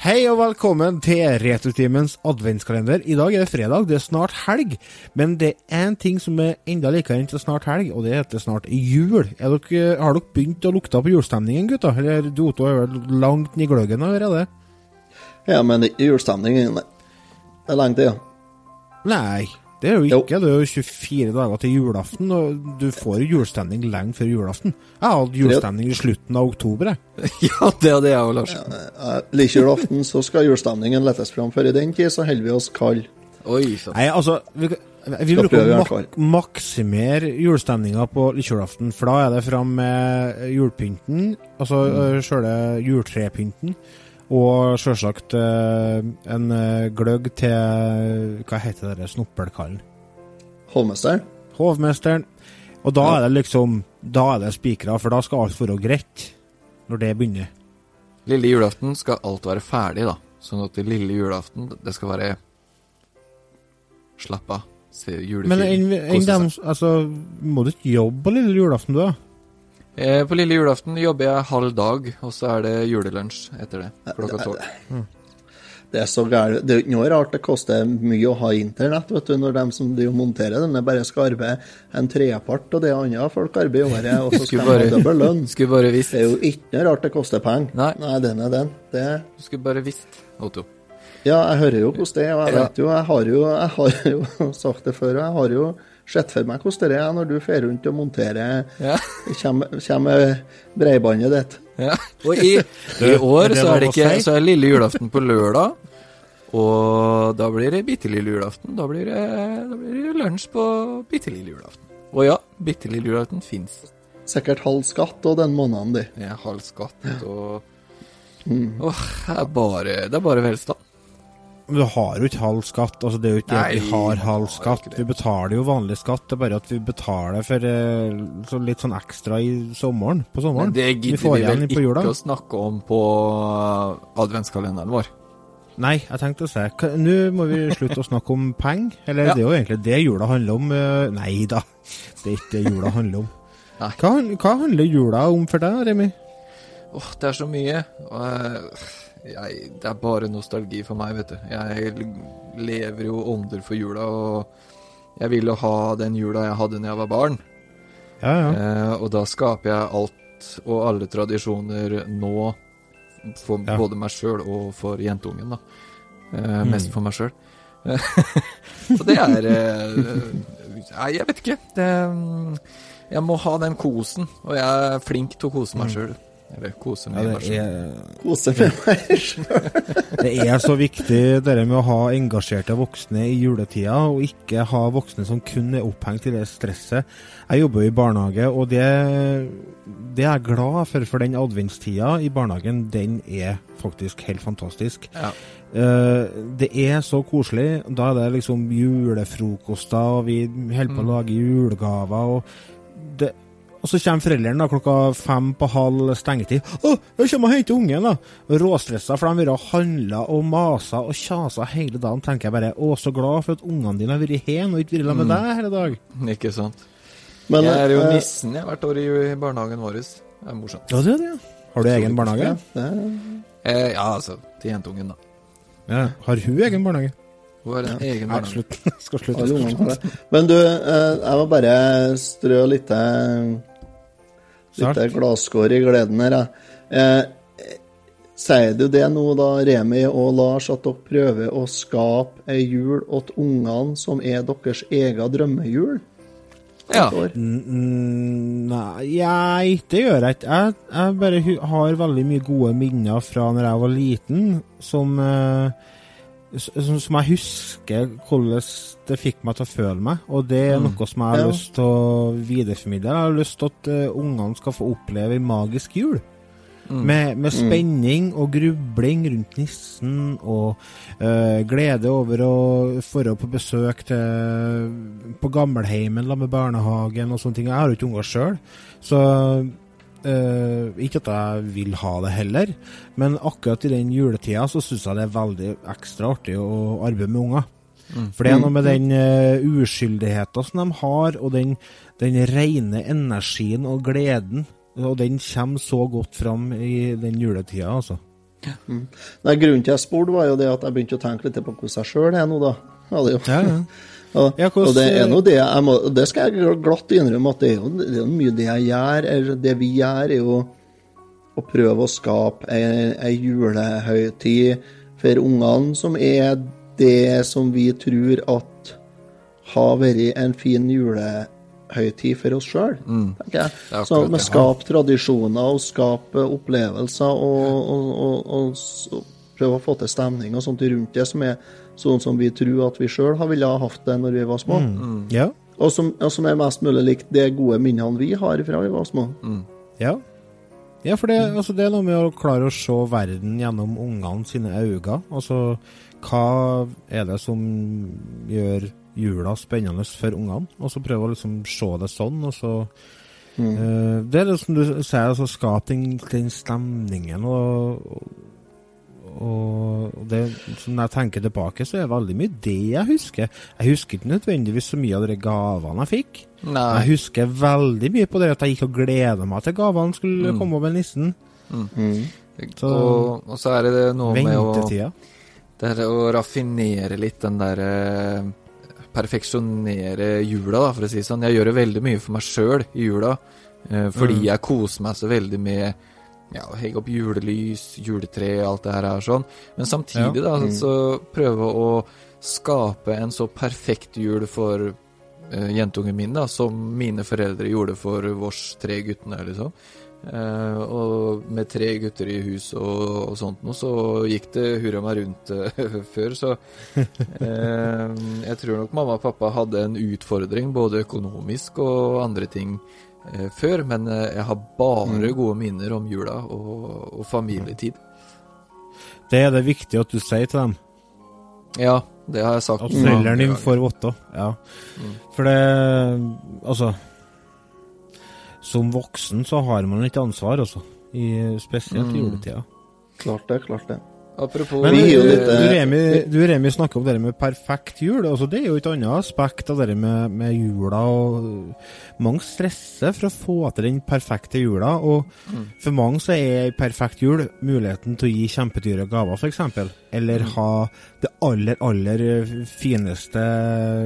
Hei og velkommen til Retrotimens adventskalender. I dag er det fredag, det er snart helg. Men det er en ting som er enda likere enn til snart helg, og det heter snart jul. Er dere, har dere begynt å lukte på julestemningen, gutta? Eller du Otto er vel langt i gløggen? Ja, men det er julestemning Det er lenge til, ja. Nei, det er jo Jo. ikke. Det er jo 24 dager til julaften, og du får jo julestemning lenge før julaften. Jeg hatt julestemning i slutten av oktober, jeg. Ja, det er det jeg òg, Lars. Ja, Like julaften så skal julestemningen lettes fram. for i den tid så holder vi oss kalde. Oi sant. Nei, altså Vi, vi bruker å mak maksimere julestemninga på julaften, for da er det fram med julepynten, altså mm. sjøle juletrepynten, og sjølsagt eh, en eh, gløgg til Hva heter det snoppelkallen? Hovmesteren? Hovmesteren. Og da er det liksom Da er det spikra, for da skal alt være greit. Når det begynner. Lille julaften skal alt være ferdig, da. Sånn at det lille julaften, det skal være Slapp av. Se julefilm. Men dem seg. Altså, må du ikke jobbe på lille julaften, du, da? Eh, på lille julaften jobber jeg halv dag, og så er det julelunsj etter det. Klokka tolv. Det er så gærent. Det er jo ikke noe rart det koster mye å ha internett, vet du, når de som de monterer denne, bare skal arbeide en trepart og det andre folk arbeider i året, og så skal de ha dobbel lønn. Skulle bare visst. Det er jo ikke noe rart det koster penger. Nei. Nei, den er den. Det Du skulle bare visst, Otto. Ja, jeg hører jo hvordan det er, og jeg vet jo, jeg har jo, jeg har jo sagt det før, og jeg har jo sett for meg hvordan det er når du fer rundt og monterer Ja. Kommer, kommer bredbåndet ditt. ja. Og i, i år det så er det ikke. Så er lille julaften på lørdag. Og da blir det bitte lille julaften. Da blir det, da blir det lunsj på bitte lille julaften. Og ja, bitte lille julaften fins. Sikkert halv skatt og den måneden, de. Det er halv skatt og Mm. Åh, det er det er bare velstand. Men du har jo ikke halv skatt. altså Det er jo ikke Nei, at vi har halv skatt. Vi betaler jo vanlig skatt, det er bare at vi betaler for eh, så litt sånn ekstra i sommeren. På sommeren. Men det vi gidder vi vel ikke jula. å snakke om på uh, adventskalenderen vår. Nei, jeg tenkte å si Nå må vi slutte å snakke om penger. Eller Ja. det er jo egentlig det jula handler om. eh, Nei da, det er ikke det jula handler om. Hva, hva handler jula om for deg, Remi? Åh, det er så mye. Og jeg, det er bare nostalgi for meg, vet du. Jeg lever jo ånder for jula, og jeg ville ha den jula jeg hadde da jeg var barn. Ja, ja. Eh, og da skaper jeg alt og alle tradisjoner nå for Ja. både meg sjøl og for jentungen, da. Eh, Mm. Mest for meg sjøl. Så det er eh, Nei, jeg vet ikke. Det, mm, jeg må ha den kosen, og jeg er flink til å kose meg sjøl. Eller kose ja meg det, sjøl. er, Kose med meg sjøl. det er så viktig det med å ha engasjerte voksne i juletida, og ikke ha voksne som kun er opphengt i det stresset. Jeg jobber jo i barnehage, og det, det er jeg glad for, for den adventstida i barnehagen, den er faktisk helt fantastisk. Ja. Eh, det er så koselig. Da er det liksom julefrokoster, og vi holder på å Mm. lage julegaver. Og, og så kommer foreldrene da, klokka fem på halv stengetid. 'Å, jeg kommer og henter ungen', da. Råstressa, for de har vært og handla og masa og kjasa hele dagen. tenker jeg bare 'Å, så glad for at ungene dine har vært hjemme og ikke vært sammen med Mm. deg hele dag'. Ikke sant. Men, jeg er jo eh, nissen jeg hvert år i barnehagen vår. Det er morsomt. Ja, det er det. Har du egen barnehage? ja, det- Eh, ja, altså, til jentungen, da. Ja. Har hun egen barnehage? Hun har en egen barnehage. slutt. Skal slutte. Men du, eh, jeg må bare strø litt Litt glasskår i gleden her, jeg. Eh, sier du det nå, da, Remi og Lars, at dere prøver å skape ei jul åt ungene som er deres egen drømmejul? Ja. Nei, jeg, det gjør jeg ikke. Jeg, jeg bare har veldig mye gode minner fra når jeg var liten, som, eh, s- som, jeg husker hvordan det fikk meg til å føle meg. Og det er Mm. noe som jeg har Ja. lyst til å videreformidle. Jeg har lyst til at uh, ungene skal få oppleve en magisk jul. Mm. Med, med spenning og grubling rundt nissen, og eh, glede over å dra på besøk til, på gammelheimen med barnehagen og sånne ting. Jeg har jo ikke unger sjøl, så eh, Ikke at jeg vil ha det heller, men akkurat i den juletida så syns jeg det er veldig ekstra artig å arbeide med unger. Mm. For det er noe med den uh, uskyldigheten som de har, og den, den rene energien og gleden. Og den kommer så godt fram i den juletida, altså. Mm. Nei, Grunnen til jeg spurte, var jo det at jeg begynte å tenke litt på hvordan jeg sjøl er nå, da. Ja, det, er jo. Ja, ja. Og, Ja, og det er noe det jeg må, det skal jeg glatt innrømme, at det er jo, det er jo mye det jeg gjør. Eller det vi gjør, er jo å prøve å skape ei, julehøytid for ungene, som er det som vi tror at har vært en fin julehøytid for oss sjøl, tenker jeg. Er Så vi skaper tradisjoner og skaper opplevelser og, og, og, og, og prøve å få til stemning og sånt rundt det, som er sånn som vi tror at vi sjøl ville ha hatt det når vi var små. Ja. Og, som, og som er mest mulig likt de gode minnene vi har fra vi var små. Ja. Ja, for det, altså, det er noe med å klare å se verden gjennom ungene sine øyne. Altså, hva er det som gjør jula spennende for ungene? Og så prøve å liksom se det sånn, og så Mm. Det er det som du sier, altså skape den, den stemningen og, og det, når jeg tenker tilbake, så er det veldig mye det jeg husker. Jeg husker ikke nødvendigvis så mye av de gavene jeg fikk. Nei. Jeg husker veldig mye på det at jeg gikk og gleda meg til gavene skulle komme med nissen. Så- og, og så er det noe med å Det er å raffinere litt den der eh, Perfeksjonere jula, da, for å si det sånn. Jeg gjør det veldig mye for meg sjøl i jula. eh, fordi jeg koser meg så veldig med ja, henge opp julelys, juletre, alt det her er sånn. Men samtidig, da, så prøve å skape en så perfekt jul for uh, jentungen min, da, som mine foreldre gjorde for vårs tre guttene, liksom. Uh, og med tre gutter i hus og, og sånt noe, så gikk det hurra meg rundt uh, før, så Jeg tror nok mamma og pappa hadde en utfordring, både økonomisk og andre ting, før. Men eh, jeg har bare gode minner om jula og, og familietid. Det er det viktig at du sier til dem. Ja, det har jeg sagt. At foreldrene dine får votter. Ja. For det Altså Som voksen så har man et ansvar, altså. I, spesielt i juletida. Klart det, klart det. Apropos Men du, litt, du, eh, Remi, du Remi snakker om det med perfekt jul. Altså, det er jo et annet aspekt av det med, med jula. og Mange stresser for å få til den perfekte jula. Og for mange så er perfekt jul muligheten til å gi kjempedyre gaver, f.eks. Eller ha det aller, aller fineste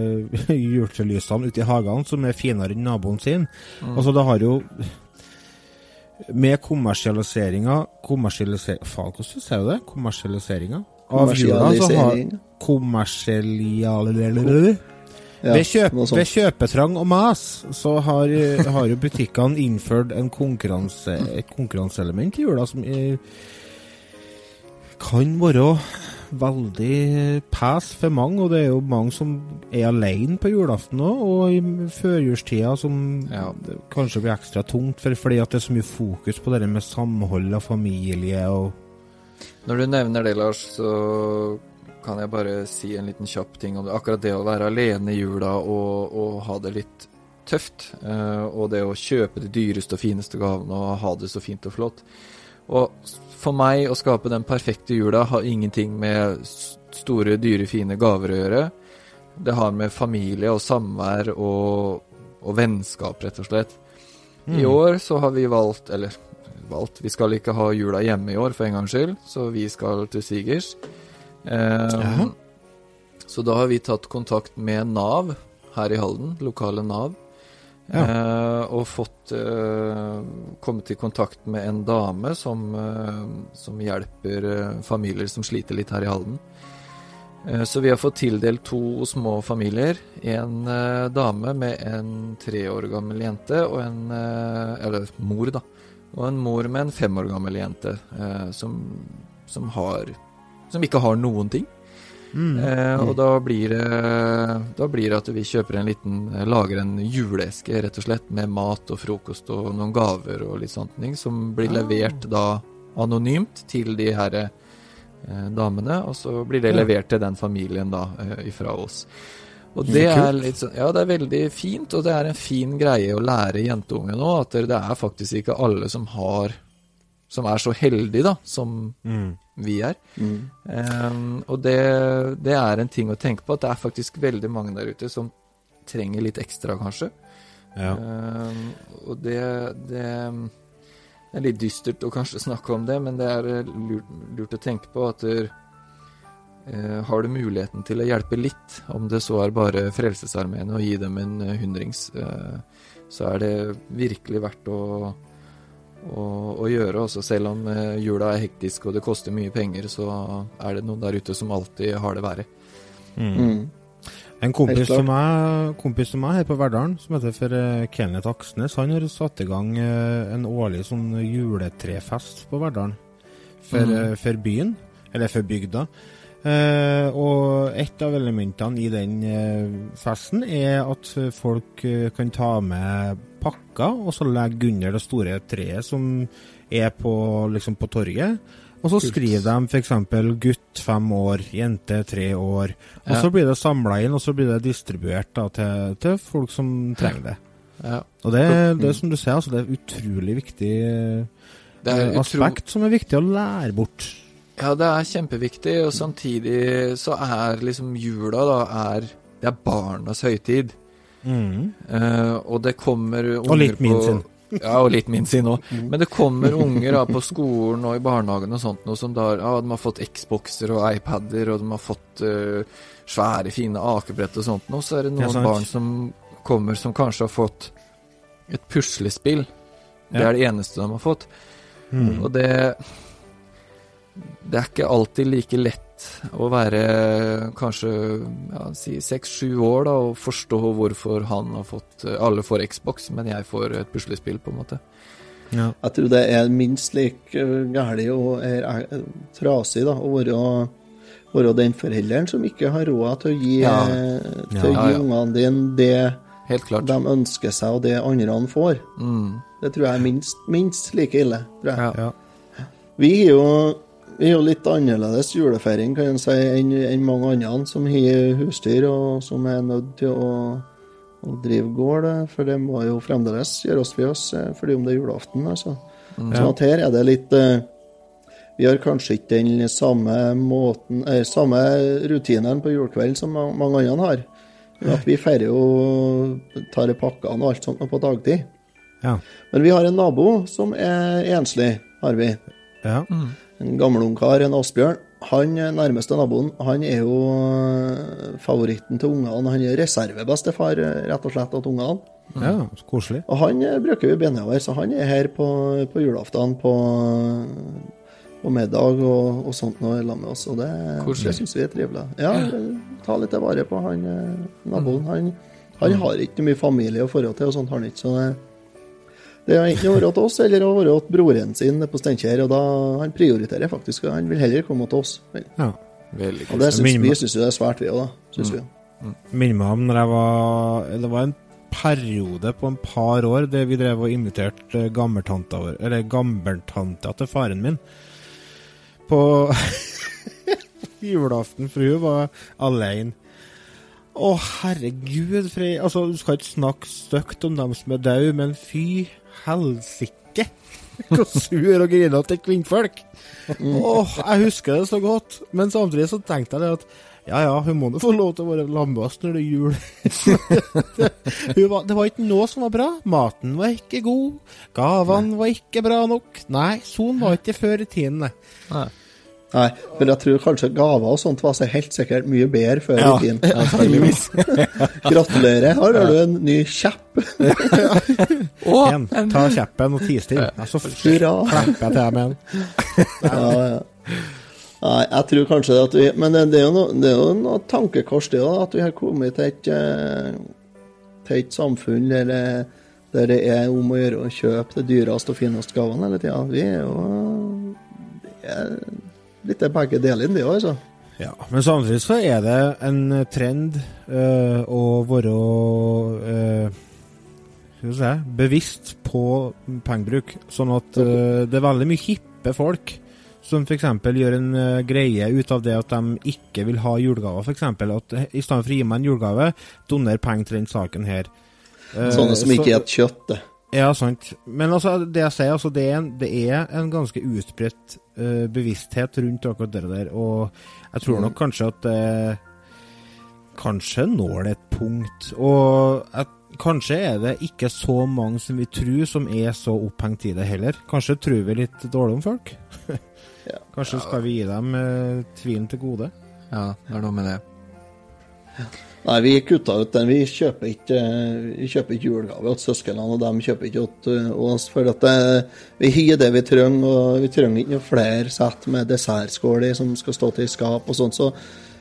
julelysene ute i hagene som er finere enn naboen sin. Altså, det har jo med kommersialiseringa kommersialiser, Faen, hvordan sier du det? Kommersialiseringa? Av jula så har Kommersialisering. Ja, ved, kjøp, ved kjøpetrang og mas så har, har jo butikkene innført en konkurranse, et konkurranseelement i jula som er, kan være veldig pes for mange, og det er jo mange som er alene på julaften òg, og i førjulstida som Ja. kanskje blir ekstra tungt, for, fordi at det er så mye fokus på det med samhold og familie og Når du nevner det, Lars, så kan jeg bare si en liten kjapp ting om det. Akkurat det å være alene i jula og, og ha det litt tøft. eh, og det å kjøpe de dyreste og fineste gavene og ha det så fint og flott. Og for meg å skape den perfekte jula har ingenting med store, dyre, fine gaver å gjøre. Det har med familie og samvær og, og vennskap, rett og slett. I år så har vi valgt, eller valgt, vi skal ikke ha jula hjemme i år for en gangs skyld, så vi skal til svigers. Um, så da har vi tatt kontakt med Nav her i Halden, lokale Nav. Ja. Eh, og fått eh, kommet i kontakt med en dame som, eh, som hjelper familier som sliter litt her i Halden. Så vi har fått tildelt to små familier. En dame med en tre år gammel jente og en Eller mor, da. Og en mor med en fem år gammel jente som, som har Som ikke har noen ting. Eh, og da blir det Da blir det at vi kjøper en liten eh, Lager en juleeske, rett og slett, med mat og frokost og noen gaver og litt sånne ting, som blir levert da anonymt til de her eh, damene, og så blir det levert til den familien da eh, ifra oss. Og det er litt sånn Ja, det er veldig fint, og det er en fin greie å lære jentunge nå, at det det er faktisk ikke alle som har Som er så heldige, da, som Mm. Vi er. Mm. Um, og det, det er en ting å tenke på, at det er faktisk veldig mange der ute som trenger litt ekstra, kanskje. Ja. Um, og det, det er litt dystert å kanskje snakke om det, men det er eh, lurt, lurt å tenke på at der, uh, har du muligheten til å hjelpe litt, om det så er bare Frelsesarmeen og gi dem en eh, hundrings, uh, så er det virkelig verdt å, å, å gjøre. Også selv om eh, jula er hektisk og det koster mye penger, så er det noen der ute som alltid har det verre. Mm. En kompis som, er, kompis som er her på Verdalen, som heter for eh, Kenneth Aksnes, han har satt i gang eh, en årlig sånn juletrefest på Verdalen. For, eh, for byen, eller for bygda. Eh, og et av elementene i den eh, festen er at folk eh, kan ta med pakker, og så legge under det store treet som er på, liksom på torget. Og så skriver de f.eks. gutt fem år, jente tre år. Og Ja. så blir det samla inn, og så blir det distribuert da, til, til folk som trenger det. Ja. Og det, det er som du sier, altså, det er utrolig viktig Det er utro- aspekt som er viktig å lære bort. Ja, det er kjempeviktig, og samtidig så er liksom jula da er Det er barnas høytid. Eh, og det kommer unger Og litt min på, sin. Ja, og litt min sin òg. Men det kommer unger da på skolen og i barnehagen og sånt noe som da Ja, de har fått Xboxer og iPader, og de har fått uh, svære, fine akebrett og sånt noe. Så er det noen ja, barn som kommer som kanskje har fått et puslespill. Det Ja. er det eneste de har fått. Mm. Og det Det er ikke alltid like lett å være kanskje ja, si seks-sju år da, og forstå hvorfor han har fått Alle får Xbox, men jeg får et puslespill, på en måte. Ja. Jeg tror det er minst like galt og er er trasig da, å være, være den forelderen som ikke har råd til å gi, Ja. eh, til å Ja, gi ungene dine det Helt klart. de ønsker seg, og det andre han får. Mm. Det tror jeg er minst, minst like ille. tror jeg. Ja. Ja. Vi har jo, vi har jo litt annerledes julefeiring kan jeg si, enn enn mange andre som har husdyr og som er nødt til å, å drive gård. eh, For det må jo fremdeles gjøres ved oss eh, fordi om det er julaften. altså. Så at her er det litt eh, Vi har kanskje ikke den samme måten, eh, samme rutinen på julekveld som mange andre har. At vi feirer jo tar i pakkene og alt sånt på dagtid. Ja. Men vi har en nabo som er enslig, har vi. ja. En gammel ungkar, en Asbjørn. Han eh, nærmeste naboen, han er jo eh, favoritten til ungene. Han er reservebestefar, eh, rett og slett, til ungene. ja så koselig. Og han bruker vi over, så han er her på, på julaften på, på middag og, og sånt noe sammen med oss. Og det, Koselig. det syns vi er trivelig. Ja, ta litt vare på han naboen. Han, han har ikke mye familie og forhold til, og sånt har han ikke. så det det er enten å være til oss eller å være til broren sin på Steinkjer. Og da han prioriterer faktisk, og han vil heller komme til oss. Ja. Veldig Og det syns vi synes det er svært, vi òg, da. Synes vi. minner meg om når jeg var Det var en periode på en par år der vi drev og inviterte gammeltanta vår, eller gammeltanta til faren min, på julaften, for hun var alene. Å, herregud, Frei. Altså, du skal ikke snakke stygt om dem som er døde, men fy helsike! Hvor sur og grinete kvinnfolk. Åh, jeg husker det så godt. Men samtidig så tenkte jeg det at ja ja, hun må nå få lov til å være sammen når det er jul. det, var, det var ikke noe som var bra. Maten var ikke god. Gavene var ikke bra nok. Nei, sånn var ikke før i tiden. nei. Nei. men jeg tror kanskje gaver og sånt var så helt sikkert mye bedre før Ja, i tiden. Gratulerer. Her har du en ny kjepp. En, ta kjeppen og tis til. Så Hurra. klapper jeg til deg med den. Ja, ja. Nei, jeg tror kanskje at vi Men det, det er jo noe, det er jo noe tankekors, det òg, at vi har kommet til et, eh, til et samfunn der det, der det er om å gjøre å kjøpe de dyreste og fineste gavene hele tida. Vi er jo Det er litt begge deler, det òg, altså. Ja, men samtidig så er det en trend øh, å være øh, vi si, bevisst på pengebruk. Sånn at øh, det er veldig mye hippe folk som f.eks. gjør en greie ut av det at de ikke vil ha julegaver. F.eks. at i stedet for å gi meg en julegave, doner penger til den saken her. Eh, Sånne som så- ikke spiser kjøtt. det. Ja, sant. Men altså, det jeg sier, altså, det er en, det er en ganske utbredt uh, bevissthet rundt akkurat det der. Og jeg tror nok kanskje at det kanskje når det et punkt. Og at, kanskje er det ikke så mange som vi tror som er så opphengt i det heller. Kanskje tror vi litt dårlig om folk. Ja. Kanskje skal vi gi dem uh, tvilen til gode. Ja, det er noe med det. Nei, vi kutta ut den. Vi kjøper ikke, vi kjøper ikke julegave til søsknene, og de kjøper ikke til oss. For at det, vi har det vi trenger, og vi trenger ikke noe flere sett med dessertskåler som skal stå til i skap og sånt. Så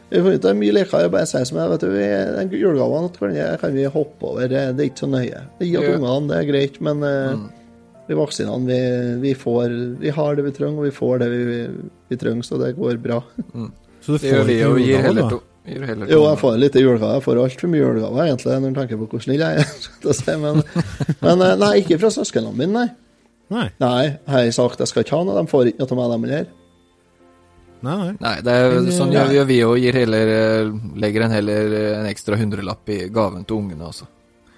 vi får det er mye likere å bare si som jeg, vet du, den julegaven kan, kan vi hoppe over, det det er ikke så nøye. Det gir til ungene, det er greit, men mm. vi vaksinene, vi, vi, får, vi har det vi trenger, og vi får det vi, vi trenger, så det går bra. Så du Det gjør får vi ikke julegave, heller da. Heller Jo, jeg får litt julegave. Jeg får altfor mye julegave, egentlig, når du tenker på hvor snill jeg er. si, Men, men eh, nei, ikke fra søsknene mine, nei. Nei. Nei, jeg har sagt jeg skal ikke ha noe. De får ikke noe av meg, dem heller. Nei, nei. Det er, Men, sånn eh, gjør, vi heller eh, Legger en heller en ekstra hundrelapp i gaven til ungene også.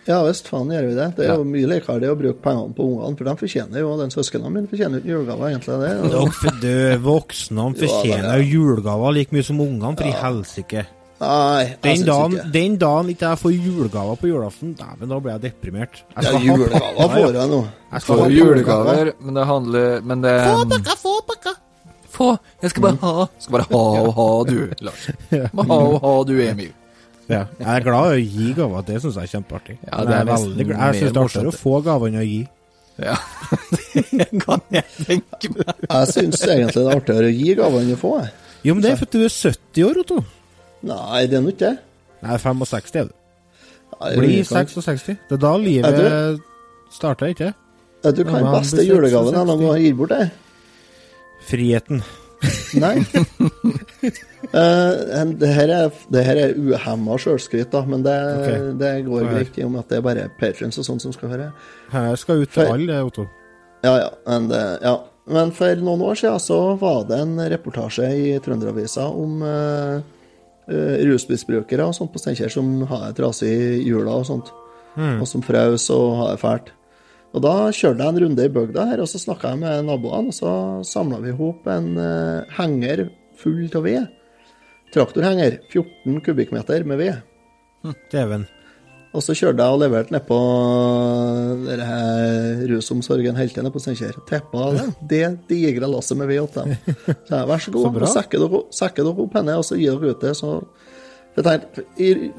Ja visst, faen gjør vi det. Det er Ja. jo mye likere det å bruke pengene på ungene, for de fortjener jo Den søsknene mine fortjener ikke julegave, egentlig. det. jo- Dere voksne fortjener jo julegaver like mye som ungene, for i helsike. Nei, jeg Den syns dagen, ikke. den dagen ikke jeg får julegaver på julaften, dæven, da blir jeg deprimert. Jeg skal ha julegaver får jeg nå. Jeg skal Får julegaver, men det handler Men det Få pakka, få pakka! Få! Jeg skal bare ha. Skal bare ha og ha, du, Lars. Ha og ha, du, Emil. Ja. Jeg er glad i å gi gaver, det syns jeg er kjempeartig. Ja, det er jeg er. Jeg syns det er artigere å få gaver enn å gi. Ja. Det kan jeg tenke meg. Jeg syns egentlig det er artigere å gi gaver enn å få. jeg. Jo, men det er fordi du er 70 år, Otto. Nei, det er nå ikke det. Nei, 65 er du. Bli 66. Det er da livet starter, ikke sant? Du kan beste julegaven jeg noen gang har gitt bort, det. Friheten. Nei. uh, det her er, det her er uhemma sjølskryt, da, men det, okay. det går Få ikke med at det er bare patrons og sånn som skal høre. Her skal ut til alle, Otto. Ja, ja. Men, det, ja. men for noen år siden så var det en reportasje i Trønderavisa om uh, rusmisbrukere og sånt på Steinkjer som har det trasig i jula og sånt, og som frøs og har det fælt. Og Da kjørte jeg en runde i bygda her, og så snakka jeg med naboene. og Så samla vi i hop en uh, henger full av ved. Traktorhenger. 14 kubikkmeter med ved. Dæven. Og så kjørte jeg og leverte ned på denne her rusomsorgen Heltene på Steinkjer. Teppa det, det digre lasset med ved til dem. Så jeg, vær så god, Så sekker dere, sekker dere opp henne, og så gir dere ut det. Så jeg tenkte,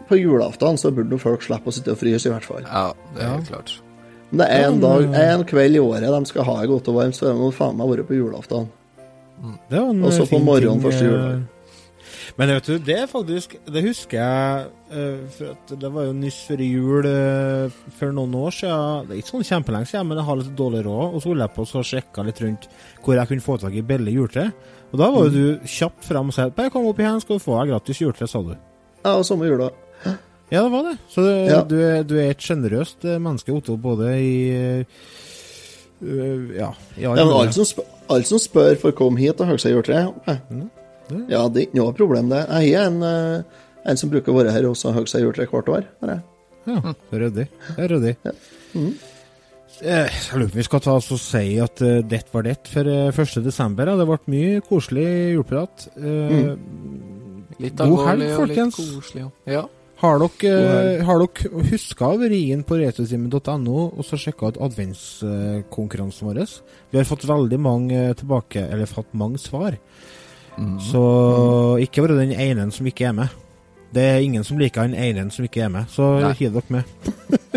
På julaften så burde folk slippe å sitte og fryse, i hvert fall. Ja, det er helt klart. Men det er en, dag, en kveld i året de skal ha det godt og varmt, så må faen meg være på julaften. Det var en Og så eh, på morgenen første eh, juledag. Men vet du, det er faktisk Det husker jeg eh, For at det var jo nyss før jul eh, for noen år siden. Det er ikke sånn kjempelenge siden, men jeg har litt dårlig råd. Og så holdt jeg på og sjekke litt rundt hvor jeg kunne få tak i billig juletre. Og da var jo du kjapt fram og sa bare kom opp igjen, skal du få deg gratis juletre, sa du. Ja, og samme jula. Ja, det var det. Så det, Ja. du, er, du er et sjenerøst eh, menneske, Otto, både i eh, øh, Ja, i Ja, men alle som, spør, alle som spør får komme hit og hogge seg juletre. ok. Ja, det er ikke noe problem, det. Jeg er en, eh, en som bruker å være her også og hogge seg juletre hvert år. har jeg. Ja, det er ryddig. Det er ryddig. Mhm. Eh, Jeg lurer på om vi skal ta oss og si at uh, det var det for uh, 1. desember. Ja. Det ble mye koselig juleprat. Eh, Litt God helg, alvorlig og litt koselig. Ja. Har dere, uh, har dere huska å være inn på retrotimen.no og så sjekka ut adventskonkurransen vår? Vi har fått veldig mange eh, tilbake, eller fått mange svar. Mm. Så ikke være den ene som ikke er med. Det er ingen som liker den ene som ikke er med, så hiv dere med.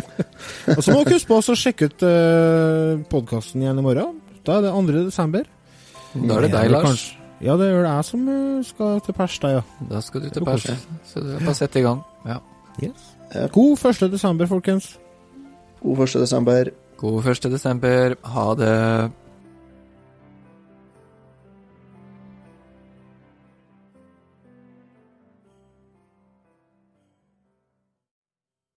og så må dere huske på å sjekke ut uh, podkasten igjen i morgen. Da er det 2. desember. Da er det deg, Lars. Ja, det er vel jeg som eh, skal til pers, da, ja. Da skal du til Det er pers. Så du bare sette i gang. Ja. Yes. God 1. desember, folkens. God 1. desember. God 1. desember. Ha det.